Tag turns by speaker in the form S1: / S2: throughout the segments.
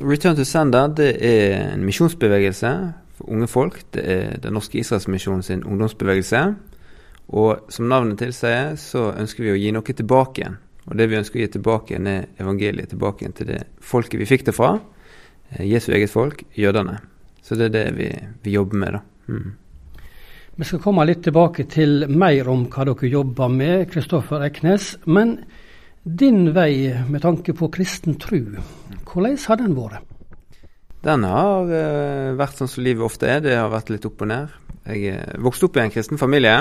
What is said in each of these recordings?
S1: Return to Sender det er en misjonsbevegelse for unge folk. Det er Den norske Israelsmisjonen sin ungdomsbevegelse. Og som navnet tilsier, så ønsker vi å gi noe tilbake igjen. Og det vi ønsker å gi tilbake igjen, er evangeliet tilbake igjen til det folket vi fikk det fra. Eh, Jesu eget folk, jødene. Så det er det vi, vi jobber med, da. Mm.
S2: Vi skal komme litt tilbake til mer om hva dere jobber med, Kristoffer Eknes. Men din vei med tanke på kristen tru, hvordan har den vært?
S1: Den har uh, vært sånn som livet ofte er. Det har vært litt opp og ned. Jeg uh, vokste opp i en kristen familie.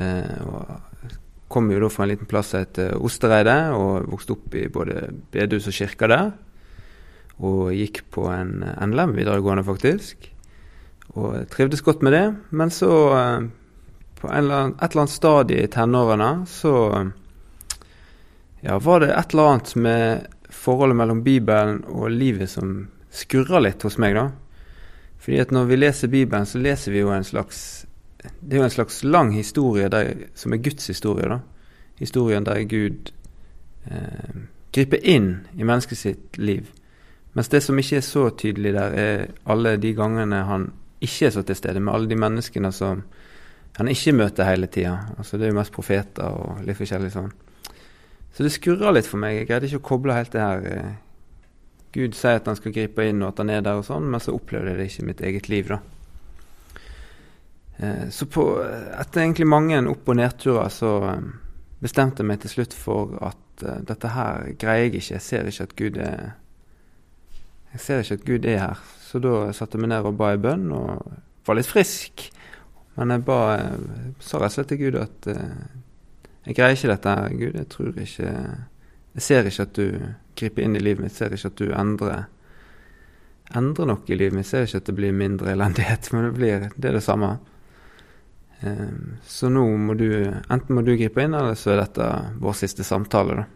S1: Uh, og kom jo da fra en liten plass som heter Ostereidet, og vokste opp i både bedehus og kirka der. Og gikk på en NLM videregående, faktisk. Og trivdes godt med det. Men så, på eller annen, et eller annet stadie i tenårene, så ja, var det et eller annet med forholdet mellom Bibelen og livet som skurrer litt hos meg, da. Fordi at når vi leser Bibelen, så leser vi jo en slags Det er jo en slags lang historie der, som er Guds historie, da. Historien der Gud eh, griper inn i mennesket sitt liv. Mens det som ikke er så tydelig der, er alle de gangene han ikke er så til stede, med alle de menneskene som han ikke møter hele tida. Altså, det er jo mest profeter og litt forskjellig sånn. Så det skurrer litt for meg. Jeg greide ikke å koble helt det her eh, Gud sier at han skal gripe inn, og at han er der, og sånn, men så opplevde jeg det ikke i mitt eget liv. da. Eh, så på, etter egentlig mange opp- og nedturer så eh, bestemte jeg meg til slutt for at dette her greier jeg ikke. Jeg ser ikke at Gud er Jeg ser ikke at Gud er her. Så da satte jeg meg ned og ba i bønn, og var litt frisk. Men jeg ba, sa rett og slett til Gud at jeg greier ikke dette her, Gud. Jeg tror ikke Jeg ser ikke at du griper inn i livet mitt. Jeg Ser ikke at du endrer, endrer noe i livet mitt. Jeg Ser ikke at det blir mindre elendighet, men det blir det er det samme. Um, så nå må du enten må du gripe inn, eller så er dette vår siste samtale, da.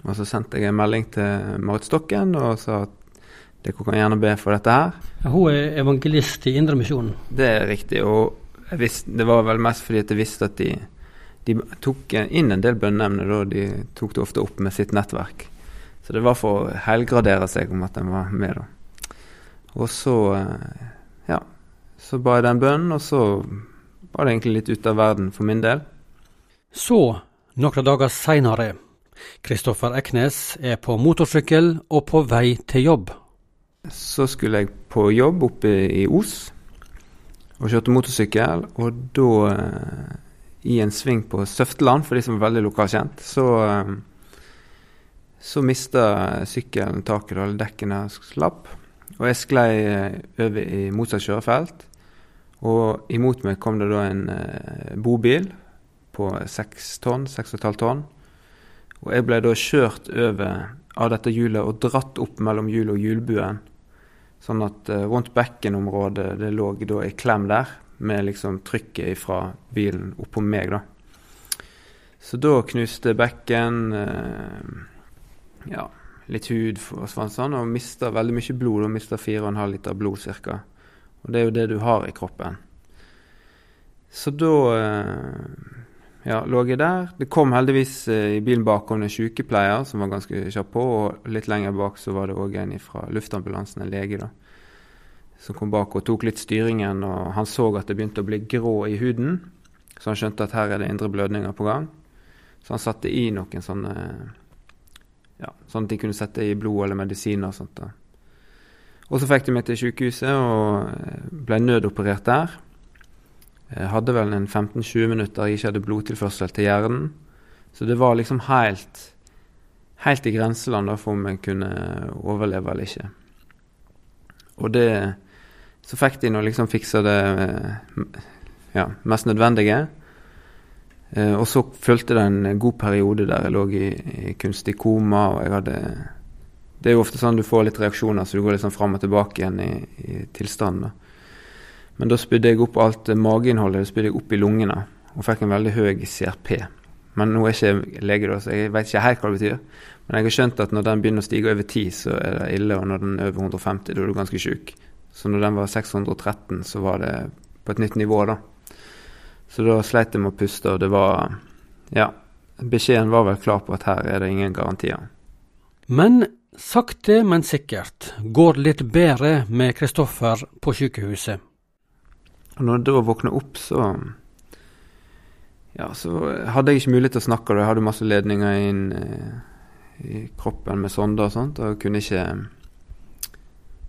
S1: Og så sendte jeg en melding til Marit Stokken og sa at dere kan gjerne be for dette her.
S2: Ja, hun er evangelist i Indremisjonen?
S1: Det er riktig. Og visste, det var vel mest fordi at jeg visste at de de tok inn en del bønneemner, og de tok det ofte opp med sitt nettverk. Så det var for å helgradere seg om at den var med, da. Og så, eh, ja, så ba jeg den bønnen, og så var det egentlig litt ute av verden for min del.
S2: Så, noen dager seinere, Kristoffer Eknes er på motorsykkel og på vei til jobb.
S1: Så skulle jeg på jobb oppe i Os og kjørte motorsykkel, og da eh, i en sving på Søfteland, for de som er veldig lokalkjent, så, eh, så mista sykkelen taket, og alle dekkene slapp. Og jeg sklei eh, over i motsatt kjørefelt. Og imot meg kom det da en eh, bobil på seks tonn, seks og et halvt tonn. Og jeg ble da kjørt over av dette hjulet og dratt opp mellom hjulet og hjulbuen. Sånn at eh, rundt bekkenområdet det lå da i klem der med liksom trykket fra bilen oppå meg, da. Så da knuste bekken eh, ja, litt hud forsvant sånn, og mista veldig mye blod. Og mista 4,5 liter blod ca. Og det er jo det du har i kroppen. Så da eh, ja, lå jeg der. Det kom heldigvis eh, i bilen bakom en sykepleier som var ganske kjapp på, og litt lenger bak så var det òg en fra luftambulansen, en lege. da som kom bak og tok litt styringen. og Han så at det begynte å bli grå i huden, så han skjønte at her er det indre blødninger på gang. Så han satte i noen sånne ja, sånn at de kunne sette i blod eller medisiner og sånt. da. Og så fikk de meg til sykehuset og eh, ble nødoperert der. Jeg hadde vel en 15-20 minutter jeg ikke hadde blodtilførsel til hjernen. Så det var liksom helt, helt i grenseland da, for om jeg kunne overleve eller ikke. Og det så fikk de nå liksom fiksa det eh, ja, mest nødvendige. Eh, og så fulgte det en god periode der jeg lå i, i kunstig koma, og jeg hadde Det er jo ofte sånn du får litt reaksjoner, så du går litt sånn fram og tilbake igjen i, i tilstanden. Men da spydde jeg opp alt mageinnholdet spydde jeg opp i lungene, og fikk en veldig høy CRP. Men nå er jeg ikke lege, så jeg vet ikke helt hva det betyr. Men jeg har skjønt at når den begynner å stige over 10, så er det ille, og når den er over 150, da er du ganske sjuk. Så når den var 613, så var det på et nytt nivå, da. Så da sleit jeg med å puste, og det var Ja. Beskjeden var vel klar på at her er det ingen garantier.
S2: Men Sakte, men sikkert går det litt bedre med Kristoffer på sykehuset.
S1: Og når jeg da våkna opp, så ja, så hadde jeg ikke mulighet til å snakke. og Jeg hadde masse ledninger inn eh, i kroppen med sonder og sånt, og kunne ikke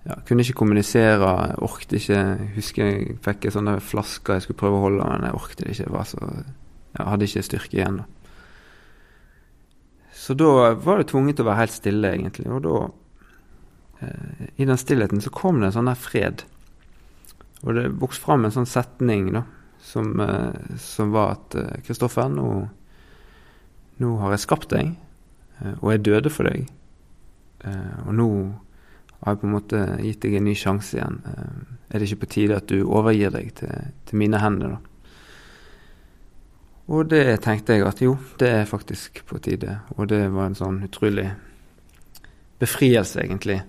S1: ja, kunne ikke kommunisere. Orket ikke husker jeg fikk sånne flasker jeg skulle prøve å holde, men jeg orket ikke. Jeg, så, jeg hadde ikke styrke igjen. da. Så da var det tvunget til å være helt stille, egentlig. Og da, eh, i den stillheten, så kom det en sånn der fred. Og det vokste fram en sånn setning da, som, eh, som var at eh, Kristoffer, nå, nå, har jeg skapt deg, eh, og jeg døde for deg. Eh, og nå har jeg på en måte gitt deg en ny sjanse igjen. Eh, er det ikke på tide at du overgir deg til, til mine hender, da? Og det tenkte jeg at jo, det er faktisk på tide. Og det var en sånn utrolig befrielse, egentlig,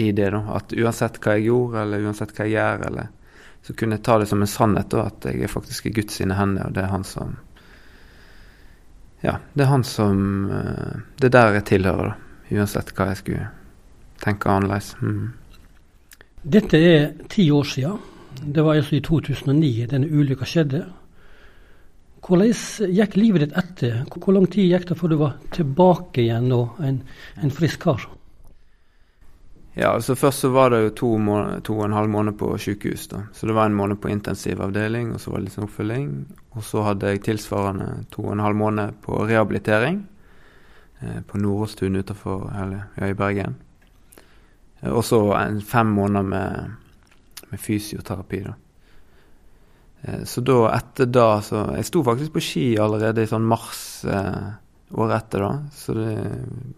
S1: i det. da, At uansett hva jeg gjorde, eller uansett hva jeg gjør, eller, så kunne jeg ta det som en sannhet da, at jeg er faktisk i Guds sine hender, og det er han som Ja, det er han som eh, Det er der jeg tilhører, da. Uansett hva jeg skulle tenke annerledes. Mm.
S2: Dette er ti år siden. Det var altså i 2009 denne ulykka skjedde. Hvordan gikk livet ditt etter? Hvor lang tid gikk det før du var tilbake igjen og en, en frisk kar?
S1: Ja, altså Først så var det jo to, måned, to og en halv måned på sykehus. da. Så det var en måned på intensivavdeling, og så var det litt sånn oppfølging. Og så hadde jeg tilsvarende to og en halv måned på rehabilitering eh, på Nordåstun utenfor ja, i Bergen. Eh, og så fem måneder med, med fysioterapi. da. Eh, så da, etter da så Jeg sto faktisk på ski allerede i sånn mars eh, året etter, da. Så det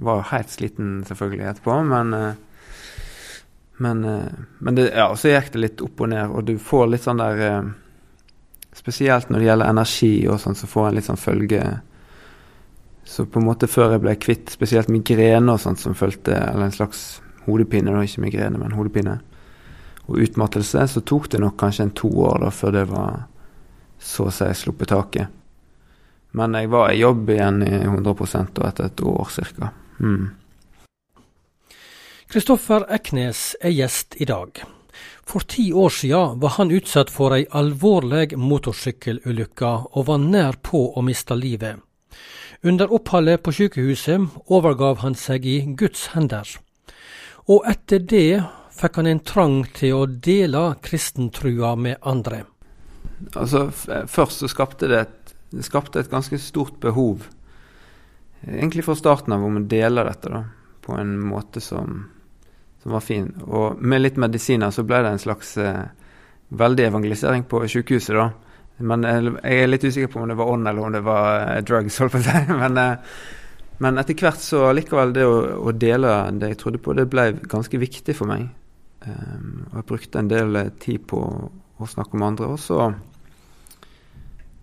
S1: var jo helt sliten selvfølgelig etterpå, men eh, Men, eh, men det, ja, så gikk det litt opp og ned, og du får litt sånn der eh, Spesielt når det gjelder energi og sånn, så får en litt sånn følge Så på en måte før jeg ble kvitt spesielt migrene og sånt som fulgte, eller en slags hodepine, da, ikke migrene, men hodepine og utmattelse, så tok det nok kanskje en to år da, før det var så å si sluppet taket. Men jeg var i jobb igjen i 100 og etter et år ca.
S2: Kristoffer mm. Eknes er gjest i dag. For ti år siden var han utsatt for ei alvorlig motorsykkelulykke og var nær på å miste livet. Under oppholdet på sykehuset overgav han seg i Guds hender. Og etter det fikk han en trang til å dele kristentrua med andre.
S1: Altså, Først så skapte det et, det skapte et ganske stort behov, egentlig fra starten av, om å dele dette da, på en måte som, som, var fin. Og med litt medisiner så ble det en slags eh, veldig evangelisering på sykehuset, da. Men jeg er litt usikker på om det var ånd eller om det var eh, drugs, holdt på å si. Men, eh, men etter hvert så likevel det å, å, dele det jeg trodde på, det ble ganske viktig for meg. Um, og jeg brukte en del eh, tid på å snakke om andre. Og så,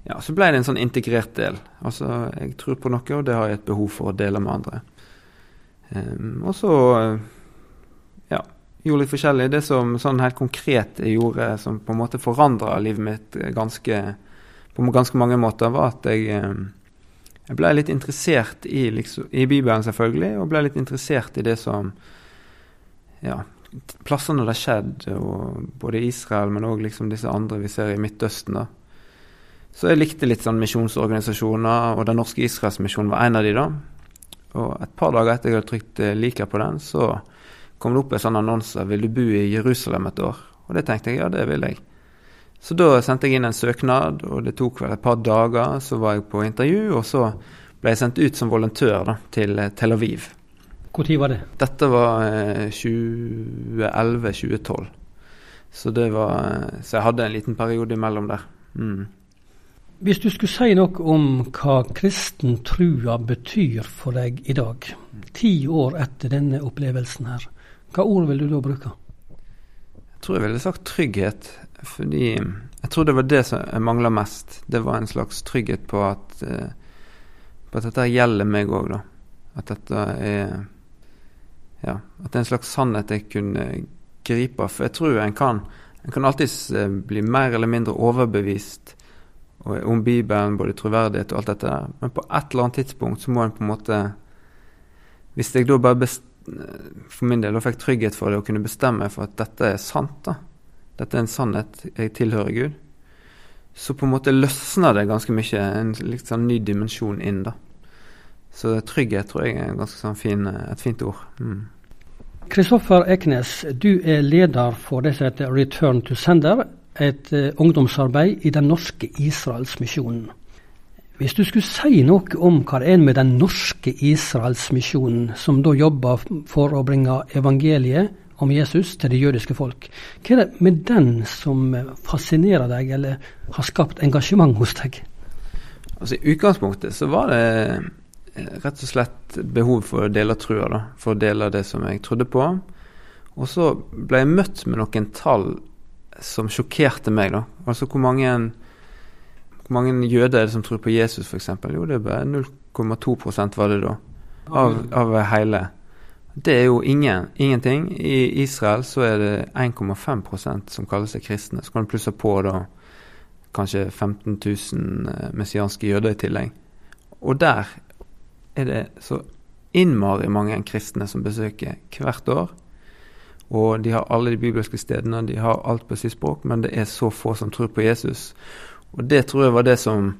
S1: ja, så ble det en sånn integrert del. Altså, jeg tror på noe, og det har jeg et behov for å dele med andre. Um, og så ja, gjorde litt forskjellig. Det som sånn helt konkret jeg gjorde, som på en måte forandra livet mitt ganske, på ganske mange måter, var at jeg, jeg ble litt interessert i, liksom, i Bibelen, selvfølgelig, og ble litt interessert i det som ja, plassene det har skjedd, og både Israel, men òg liksom disse andre vi ser i Midtøsten. da. Så jeg likte litt sånn misjonsorganisasjoner, og Den norske Israelsmisjonen var en av de da. Og et par dager etter jeg hadde trykt eh, 'liker' på den, så kom det opp en sånn annonse 'Vil du bo i Jerusalem et år?' Og det tenkte jeg ja, det vil jeg. Så da sendte jeg inn en søknad, og det tok vel et par dager. Så var jeg på intervju, og så ble jeg sendt ut som volontør da, til eh, Tel Aviv.
S2: Når var det?
S1: Dette var eh, 2011-2012. Så det var eh, Så jeg hadde en liten periode imellom der. Mm.
S2: Hvis du skulle si noe om hva kristen trua betyr for deg i dag, ti år etter denne opplevelsen her, hva ord vil du da bruke?
S1: Jeg tror jeg ville sagt trygghet. Fordi jeg tror det var det som jeg mangla mest. Det var en slags trygghet på at, eh, på at dette gjelder meg òg, da. At dette er ja, at det er en slags sannhet jeg kunne gripe. For jeg tror en kan, en kan alltids eh, bli mer eller mindre overbevist om Bibelen, både troverdighet og alt dette der. Men på et eller annet tidspunkt så må en på en måte Hvis jeg da bare for min del og fikk trygghet for det og kunne bestemme for at dette er sant. da. Dette er en sannhet. Jeg tilhører Gud. Så på en måte løsner det ganske mye. En litt sånn ny dimensjon inn, da. Så trygghet tror jeg er ganske sånn fin, et fint ord. Mm.
S2: Kristoffer. Eknes, du er leder for det som heter Return to Sender, et uh, ungdomsarbeid i Den norske Israelsmisjonen. Hvis du skulle si noe om hva det er med Den norske Israelsmisjonen, som da jobber for å bringe evangeliet om Jesus til det jødiske folk, hva er det med den som fascinerer deg, eller har skapt engasjement hos deg?
S1: Altså I utgangspunktet så var det eh, rett og slett behov for å dele trua, da. For å dele det som jeg trodde på. Og så ble jeg møtt med noen tall som sjokkerte meg, da. Altså hvor mange hvor mange jøder er det som tror på Jesus, f.eks.? Jo, det er bare 0,2 var det da, av, av, hele. Det er jo ingen, ingenting. I Israel så er det 1,5% som kaller seg kristne. Så kan du plusse på da kanskje 15 000 eh, messianske jøder i tillegg. Og der er det så innmari mange kristne som besøker hvert år. Og de har alle de bibelske stedene, de har alt på sitt språk, men det er så få som tror på Jesus. Og det tror jeg var det som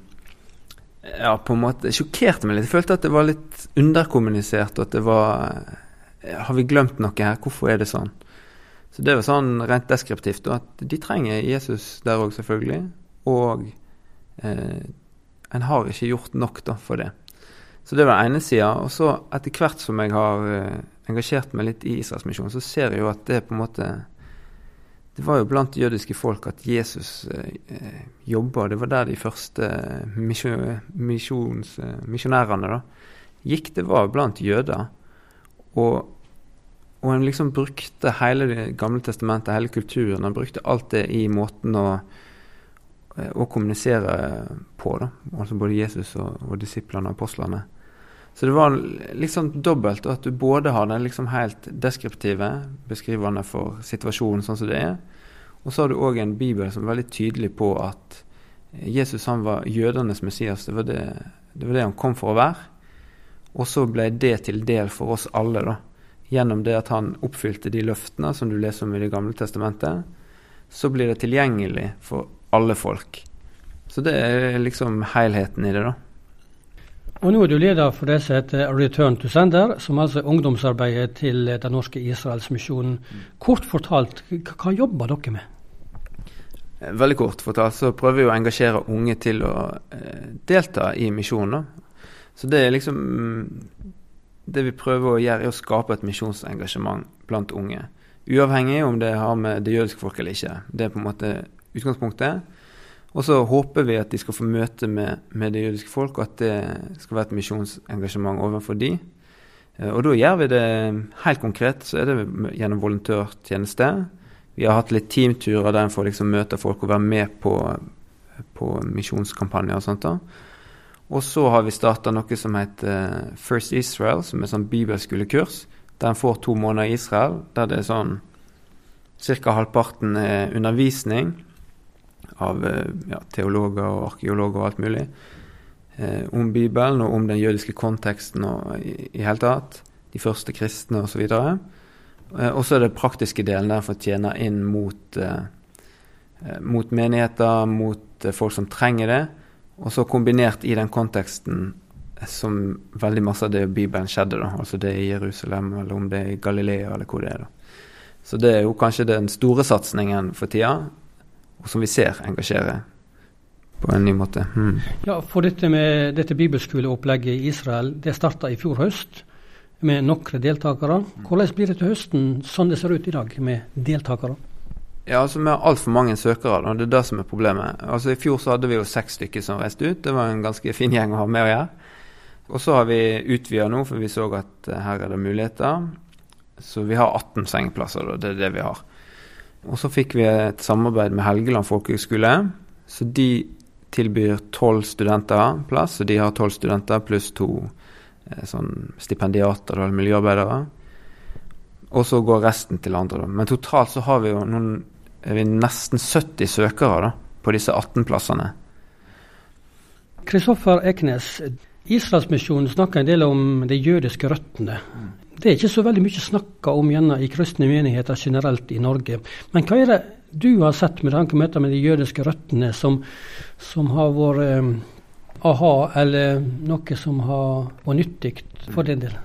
S1: ja, på en måte sjokkerte meg litt. Jeg følte at det var litt underkommunisert, og at det var Har vi glemt noe her? Hvorfor er det sånn? Så det var sånn rent deskriptivt. Og at de trenger Jesus der òg, selvfølgelig. Og eh, en har ikke gjort nok da, for det. Så det var den ene sida. Og så etter hvert som jeg har eh, engasjert meg litt i Israelsmisjonen, så ser jeg jo at det på en måte det var jo blant jødiske folk at Jesus eh, jobba. Det var der de første eh, misjonærene da, gikk. Det var blant jøder. Og, og en liksom brukte hele Det gamle testamentet, hele kulturen. Han brukte alt det i måten å, eh, å kommunisere på. da, Altså både Jesus og, og disiplene og apostlene. Så det var liksom dobbelt, at du både har den liksom helt deskriptive, beskrivende for situasjonen sånn som det er, og så har du òg en bibel som er veldig tydelig på at Jesus han var jødenes Messias. Det var det, det var det, han kom for å være. Og så ble det til del for oss alle, da. Gjennom det at han oppfylte de løftene som du leser om i Det gamle testamentet. Så blir det tilgjengelig for alle folk. Så det er liksom helheten i det, da.
S2: Og Nå er du leder for det som heter Return to Sender, som altså er ungdomsarbeidet til Den norske Israelsmisjonen. Kort fortalt, hva jobber dere med?
S1: Veldig kort fortalt så prøver vi å engasjere unge til å eh, delta i misjonen. Så det er liksom Det vi prøver å gjøre, er å skape et misjonsengasjement blant unge. Uavhengig om det har med det jødiske folk eller ikke. Det er på en måte utgangspunktet. Og så håper vi at de skal få møte med, med det jødiske folk, og at det skal være et misjonsengasjement overfor de. Eh, og da gjør vi det helt konkret. Så er det gjennom volontørtjeneste. Vi har hatt litt teamturer der en får liksom møte folk og være med på, på misjonskampanjer og sånt. da. Og så har vi starta noe som heter First Israel, som er sånn bibelskolekurs. Der en får to måneder i Israel, der det er sånn Ca. halvparten er undervisning av eh, ja, teologer og arkeologer og alt mulig eh, om Bibelen og om den jødiske konteksten og i, i hele tatt. De første kristne osv. Eh, og så er det praktiske delen der for å tjene inn mot, eh, eh mot menigheter, mot eh, folk som trenger det. Og så kombinert i den konteksten som veldig masse av det Bibelen skjedde. da, Altså det i Jerusalem, eller om det er i Galilea, eller hvor det er. da. Så det er jo kanskje den store satsingen for tida og som vi ser engasjerer på en ny måte. Hmm.
S2: Ja, for dette med dette bibelskoleopplegget i Israel, det starta i fjor høst med noen deltakere. Hvordan blir det til høsten, sånn det ser ut i dag, med deltakere?
S1: Ja, altså Vi har altfor mange søkere. og Det er det som er problemet. Altså I fjor så hadde vi jo seks stykker som reiste ut. Det var en ganske fin gjeng å ha med å gjøre. Og så har vi utvida nå, for vi så at uh, her er det muligheter. Så vi har 18 sengeplasser. Det er det vi har. Og så fikk vi et samarbeid med Helgeland folkehøgskole. Så de tilbyr tolv studenter plass, så de har tolv studenter pluss to eh, sånn stipendiater eller miljøarbeidere. Og så går resten til andre. Da. Men totalt så har vi jo noen, nesten 70 søkere da, på disse 18 plassene.
S2: Kristoffer Eknes, Israelsmisjonen snakker en del om de jødiske røttene. Det er ikke så veldig mye snakka om gjennom i kristne menigheter generelt i Norge. Men hva er det du har sett med tanke på med de jødiske røttene, som, som har vært eh, aha, eller noe som har vært nyttig for din del?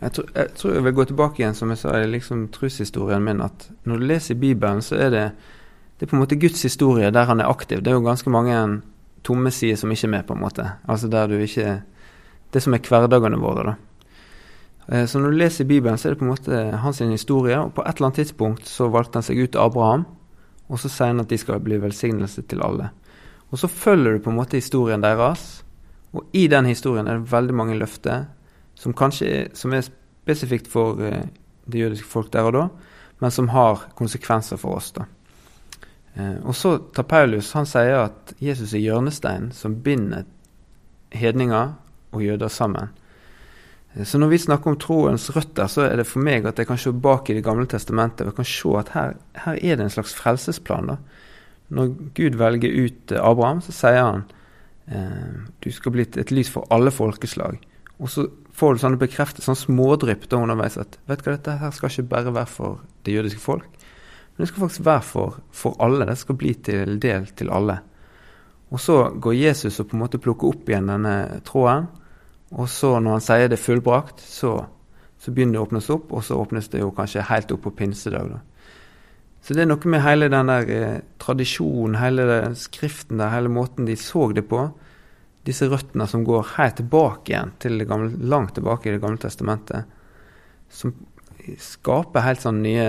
S1: Jeg tror, jeg tror, jeg vil gå tilbake igjen, som jeg sa, i liksom troshistorien min, at når du leser Bibelen, så er det, det er på en måte Guds historie der han er aktiv. Det er jo ganske mange tomme sider som ikke er med, på en måte. Altså der du ikke Det som er hverdagene våre, da. Eh, så når du leser Bibelen, så er det på en måte hans historie. Og på et eller annet tidspunkt så valgte han seg ut Abraham, og så sier han at de skal bli velsignelse til alle. Og så følger du på en måte historien deres, og i den historien er det veldig mange løfter som kanskje er, som er spesifikt for uh, det jødiske folk der og da, men som har konsekvenser for oss. da. Eh, og så tar Paulus han sier at Jesus er hjørnesteinen som binder hedninger og jøder sammen. Eh, så når vi snakker om troens røtter, så er det for meg at jeg kan se bak i Det gamle testamentet og jeg kan se at her, her er det en slags frelsesplan. da. Når Gud velger ut eh, Abraham, så sier han eh, du skal bli et lys for alle folkeslag. Og så får du sånne bekreftet, sånn smådrypp underveis at vet du hva, dette her skal ikke bare være for det jødiske folk. Men det skal faktisk være for, for alle. Det skal bli til del til alle. Og så går Jesus og på en måte plukker opp igjen denne tråden. Og så når han sier det fullbrakt, så, så, begynner det å åpnes opp, og så åpnes det jo kanskje helt opp på pinsedag. da. Så det er noe med hele den der eh, tradisjonen, hele den skriften der, hele måten de så det på. Disse røttene som går helt tilbake igjen, til gamle, langt tilbake i Det gamle testamentet. Som skaper helt sånn nye,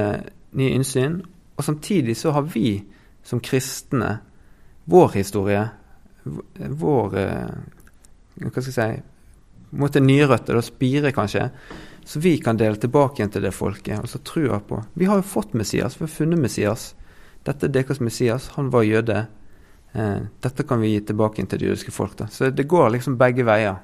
S1: nye innsyn, og samtidig så har vi som kristne vår historie, vår eh, Hva skal jeg si måte nye røtter, da, spire kanskje, så vi kan dele tilbake igjen til det folket. Og så trua på Vi har jo fått Messias, vi har funnet Messias. Dette er deres Messias, han var jøde. Eh, dette kan vi gi tilbake til det jødiske folk. da. Så det går liksom begge veier.